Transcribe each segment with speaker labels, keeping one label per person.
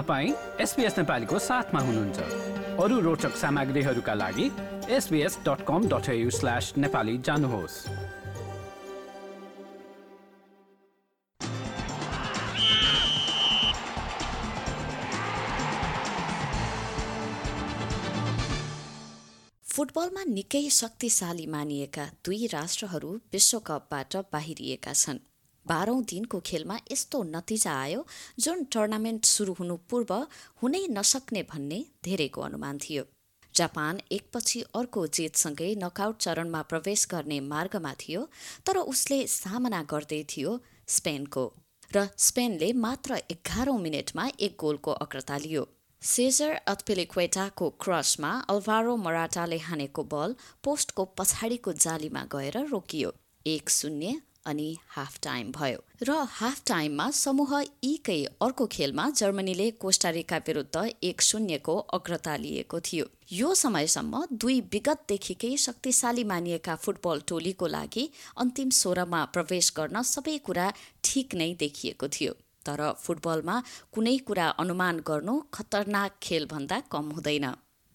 Speaker 1: तपाईँ एसपिएस नेपालीको साथमा हुनुहुन्छ। अरू रोचक सामग्रीहरूका लागि SBS dot com dot slash Nepali जानुहोस्।
Speaker 2: फुटबलमा निकै शक्तिशाली मानिएका दुई राष्ट्रहरू विश्वकपबाट बाहिरिएका छन्। बाह्रौं दिनको खेलमा यस्तो नतिजा आयो जुन टुर्नामेन्ट सुरु हुनु पूर्व हुनै नसक्ने भन्ने धेरैको अनुमान थियो। जापान एकपछि अर्को जितसँगै नकआउट चरणमा प्रवेश गर्ने मार्गमा थियो तर उसले सामना गर्दै थियो स्पेनको र स्पेनले मात्र एघारौं मिनटमा एक गोलको अग्रता लियो। सेजर अत्पेलिक्वेटाको क्रसमा अल्भारो मराटाले हानेको बल पोस्टको पछाडिको जालीमा गएर रोकियो। एक शून्य अनि हाफ टाइम भयो। र हाफ टाइममा समूह यीकै अर्को खेलमा जर्मनीले कोष्टारिका विरुद्ध एक शून्यको अग्रता लिएको थियो। यो समयसम्म दुई विगतदेखिकै शक्तिशाली मानिएका फुटबल टोलीको लागि अन्तिम सोह्रमा प्रवेश गर्न सबै कुरा ठिक नै देखिएको थियो। तर फुटबलमा कुनै कुरा अनुमान गर्नु खतरनाक खेलभन्दा कम हुँदैन।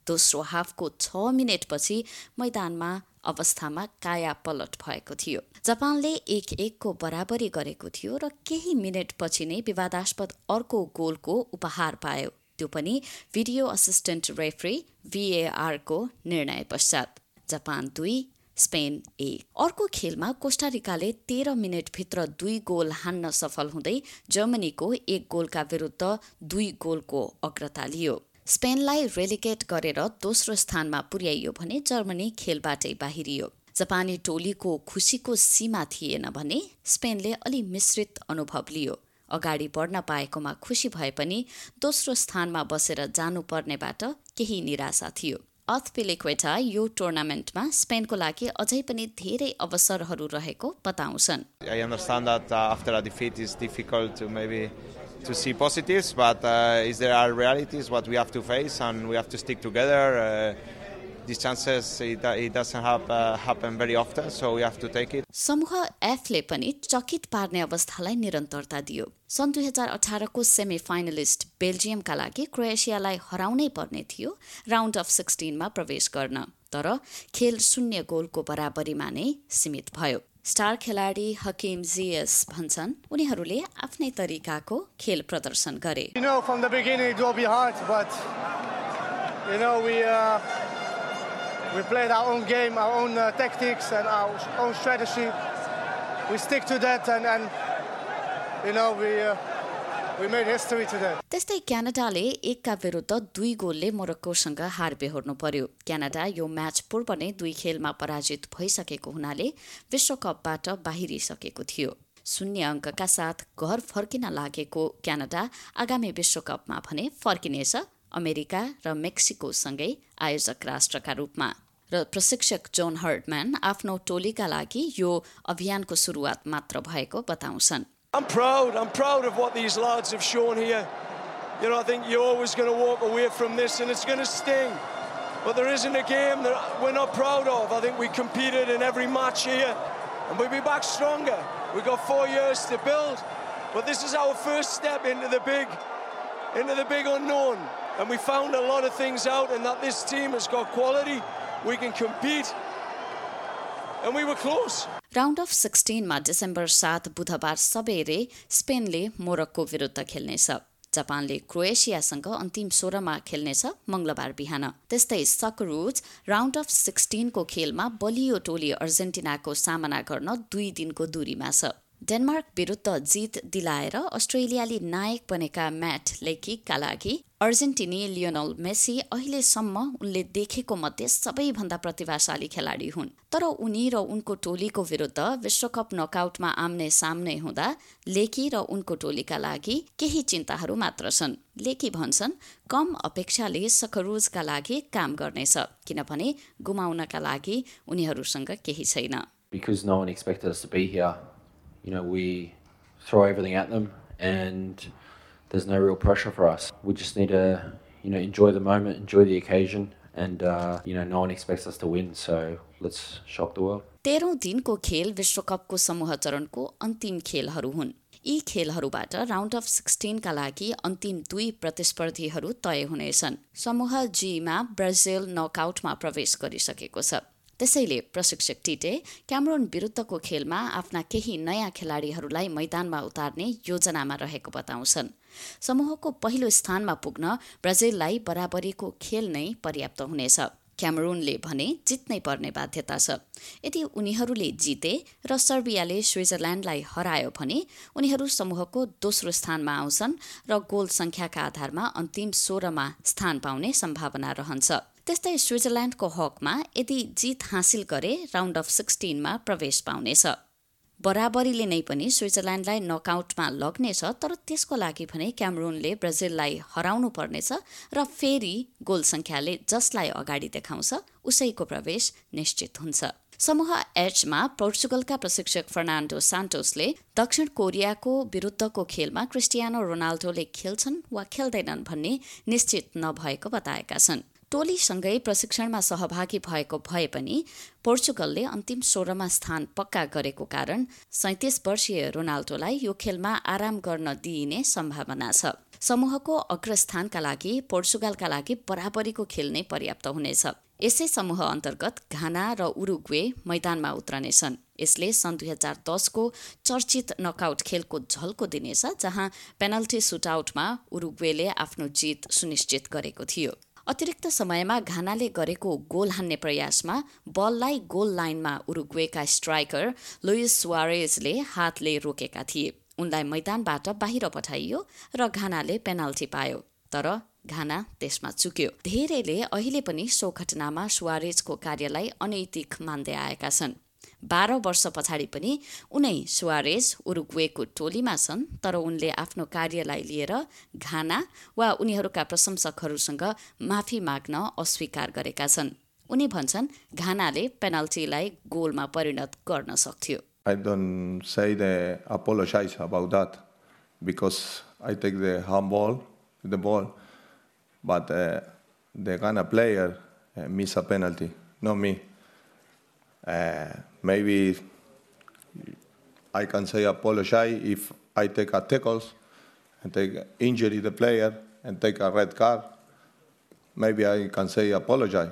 Speaker 2: दोस्रो हाफको छ मिनटपछि मैदानमा अवस्थामा काया पलट भएको थियो। जापानले एक एकको बराबरी गरेको थियो र केही मिनटपछि नै विवादास्पद अर्को गोलको उपहार पायो। त्यो पनि भिडियो असिस्टेन्ट रेफ्री भिएआरको निर्णय पश्चात। जापान दुई स्पेन एक। अर्को खेलमा कोष्टारिकाले तेह्र मिनटभित्र दुई गोल हान्न सफल हुँदै जर्मनीको एक गोलका विरुद्ध दुई गोलको अग्रता लियो। स्पेनलाई रेलिगेट गरेर दोस्रो स्थानमा पुर्याइयो भने जर्मनी खेलबाटै बाहिरियो। जापानी टोलीको खुसीको सीमा थिएन भने स्पेनले अलि मिश्रित अनुभव लियो। अगाडि बढ्न पाएकोमा खुसी भए पनि दोस्रो स्थानमा बसेर जानुपर्नेबाट केही निराशा थियो। अथपेलेक्वेटा यो टुर्नामेन्टमा स्पेनको लागि अझै पनि धेरै अवसरहरू रहेको बताउँछन्।
Speaker 3: To see positives, but uh, is there are realities what we have to face, and we have to stick together. Uh, these chances it, it doesn't have, uh, happen very often, so we have to take it.
Speaker 2: समूह एफले पनि चकित पार्ने अवस्थालाई निरन्तरता दियो सन् दुई हजार अठारको सेमी फाइनलिस्ट बेल्जियमका लागि क्रोएसियालाई हराउनै पर्ने थियो राउन्ड अफ सिक्सटिनमा प्रवेश गर्न तर खेल शून्य गोलको बराबरीमा नै सीमित भयो स्टार खेलाडी हकिम जिएस भन्छन् उनीहरूले आफ्नै तरिकाको खेल प्रदर्शन गरे
Speaker 4: You know, from the beginning it will be hard, but you know we uh, we played our own game, our own uh, tactics, and our own strategy. We stick to that, and, and you know we. Uh,
Speaker 2: त्यस्तै क्यानाडाले एकका विरुद्ध दुई गोलले मोरक्कोसँग हार बेहोर्नु पर्यो। Canada यो match पूर्व नै दुई खेलमा पराजित भइसकेको हुनाले विश्वकपबाट बाहिरिसकेको थियो। शून्य अङ्कका साथ घर फर्किन लागेको क्यानाडा आगामी विश्वकपमा भने फर्किनेछ अमेरिका र मेक्सिकोसँगै आयोजक राष्ट्रका रूपमा। र प्रशिक्षक जोन हर्टम्यान आफ्नो टोलीका लागि यो अभियानको सुरुवात मात्र भएको बताउँछन्।
Speaker 5: I'm proud. I'm proud of what these lads have shown here. You know, I think you're always going to walk away from this and it's going to sting. But there isn't a game that we're not proud of. I think we competed in every match here and we'll be back stronger. We've got four years to build. But this is our first step into the big, into the big unknown. And we found a lot of things out and that this team has got quality. We can compete. And we were close.
Speaker 2: Round of सिक्सटिनमा December सात बुधबार सबेरे स्पेनले Morocco विरुद्ध खेल्नेछ। जापानले क्रोएसियासँग अन्तिम सोह्रमा खेल्नेछ मंगलबार बिहान। त्यस्तै सकरुज round of सिक्सटिनको खेलमा बलियो टोली अर्जेन्टिनाको सामना गर्न दुई दिनको दूरीमा छ। डेनमार्क विरुद्ध जित दिलाएर अस्ट्रेलियाली नायक बनेका म्याट लेकिकका लागि अर्जेन्टिनी लियोनल मेसी अहिलेसम्म उनले देखेको मध्ये सबैभन्दा प्रतिभाशाली खेलाडी हुन्। तर उनी र उनको टोलीको विरुद्ध विश्वकप नकआउटमा आम्ने सामने हुँदा लेकी र उनको टोलीका लागि केही चिन्ताहरू मात्र छन्। लेकी भन्छन् कम अपेक्षाले सकरुजका लागि काम गर्नेछ किनभने गुमाउनका लागि उनीहरूसँग केही छैन।
Speaker 6: Because no one expected us to be here, you know, we throw everything at them and there's no real pressure for us. We just need to, you know, enjoy the moment, enjoy the occasion, and uh, you know, no one expects us to win, so let's shock the world.
Speaker 2: तेह्रौं दिनको खेल विश्वकपको समूह चरणको अन्तिम खेलहरू हुन् यी खेलहरूबाट round of सिक्सटिनका लागि अन्तिम दुई प्रतिस्पर्धीहरू तय हुनेछन् समूह जीमा ब्राजिल नकआउटमा प्रवेश गरिसकेको छ त्यसैले प्रशिक्षक टिटे क्यामरोन विरुद्धको खेलमा आफ्ना केही नयाँ खेलाडीहरूलाई मैदानमा उतार्ने योजनामा रहेको बताउँछन्। समूहको पहिलो स्थानमा पुग्न ब्राजिललाई बराबरीको खेल नै पर्याप्त हुनेछ। क्यामरुनले भने जित्नै पर्ने बाध्यता छ। यदि उनीहरूले जिते र सर्बियाले स्विजरल्यान्डलाई हरायो भने उनीहरू समूहको दोस्रो स्थानमा आउँछन् र गोल सङ्ख्याका आधारमा अन्तिम सोह्रमा स्थान पाउने सम्भावना रहन्छ। त्यस्तै स्विजरल्यान्डको हकमा यदि जित हासिल गरे राउन्ड अफ सिक्सटिनमा प्रवेश पाउनेछ। बराबरीले नै पनि स्विजरल्यान्डलाई नकआउटमा लग्नेछ तर त्यसको लागि भने क्यामरुनले ब्राजिललाई हराउनु पर्नेछ र फेरि गोल सङ्ख्याले जसलाई अगाडि देखाउँछ उसैको प्रवेश निश्चित हुन्छ। समूह एचमा पोर्चुगलका प्रशिक्षक फर्नान्डो सान्टोसले दक्षिण कोरियाको विरुद्धको खेलमा क्रिस्टियानो रोनाल्डोले खेल्छन् वा खेल्दैनन् भन्ने निश्चित नभएको बताएका छन्। टोलीसँगै प्रशिक्षणमा सहभागी भएको भए पनि पोर्चुगलले अन्तिम सोह्रमा स्थान पक्का गरेको कारण सैतिस वर्षीय रोनाल्डोलाई यो खेलमा आराम गर्न दिइने सम्भावना छ। समूहको अग्रस्थानको लागि पोर्चुगलका लागि बराबरीको खेल नै पर्याप्त हुनेछ। यसै समूह अन्तर्गत घाना र उरुग्वे मैदानमा उत्रनेछन्। यसले सन् दुई हजार दसको चर्चित नकआउट खेलको झल्को दिनेछ जहाँ पेनल्टी सुटआउटमा उरुग्वेले आफ्नो जित सुनिश्चित गरेको थियो। अतिरिक्त समयमा घानाले गरेको गोल हान्ने प्रयासमा बललाई गोल लाइनमा उरुग्वेका स्ट्राइकर लुइस सुवारेजले हातले रोकेका थिए। उनलाई मैदानबाट बाहिर पठाइयो र घानाले पेनाल्टी पायो तर घाना त्यसमा चुक्यो। धेरैले अहिले पनि सो घटनामा सुवारेजको कार्यलाई अनैतिक मान्दै आएका छन्। बाह्र वर्ष पछाडि पनि उनै सुवारेज उरुग्वेको टोलीमा छन् तर उनले आफ्नो कार्यलाई लिएर घाना वा उनीहरूका प्रशंसकहरूसँग माफी माग्न अस्वीकार गरेका छन् उनी भन्छन् घानाले पेनाल्टीलाई गोलमा परिणत गर्न सक्थ्यो
Speaker 7: I don't say apologize about that because I take the handball, the ball, but uh, the Ghana player uh, miss a penalty. Uh, maybe I can say apologize if I take a tackles and take injury the player and take a red card. Maybe I can say apologize.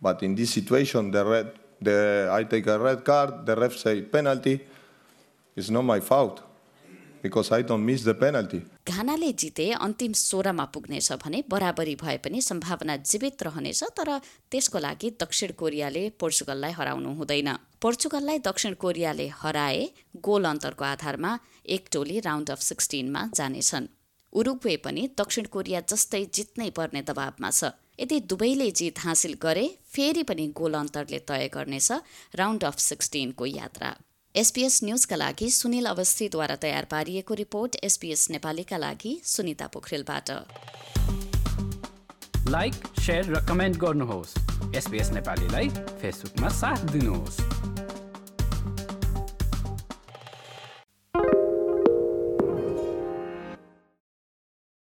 Speaker 7: But in this situation, the red, the I take a red card, the ref say penalty. It's not my fault. because I don't miss the penalty.
Speaker 2: घानाले जिते अन्तिम सोह्रमा पुग्नेछ भने बराबरी भए पनि सम्भावना जीवित रहनेछ तर त्यसको लागि दक्षिण कोरियाले पोर्चुगललाई हराउनु हुँदैन पोर्चुगललाई दक्षिण कोरियाले हराए गोल अन्तरको आधारमा एक टोली राउन्ड अफ सिक्सटिनमा जानेछन्। उरुग्वे पनि दक्षिण कोरिया जस्तै जित्नै पर्ने दबावमा छ। यदि दुवैले जित हासिल गरे फेरि पनि गोल अन्तरले तय गर्नेछ राउन्ड अफ सिक्सटिनको यात्रा। एसपीएस न्युजका लागि सुनिल अवस्थीद्वारा तयार पारिएको रिपोर्ट एसपीएस नेपालीका लागि सुनिता पोखरेलबाट।
Speaker 1: लाइक र कमेन्ट गर्नुहोस्। एसपीएस नेपालीलाई फेसबुकमा साथ दिनुहोस्।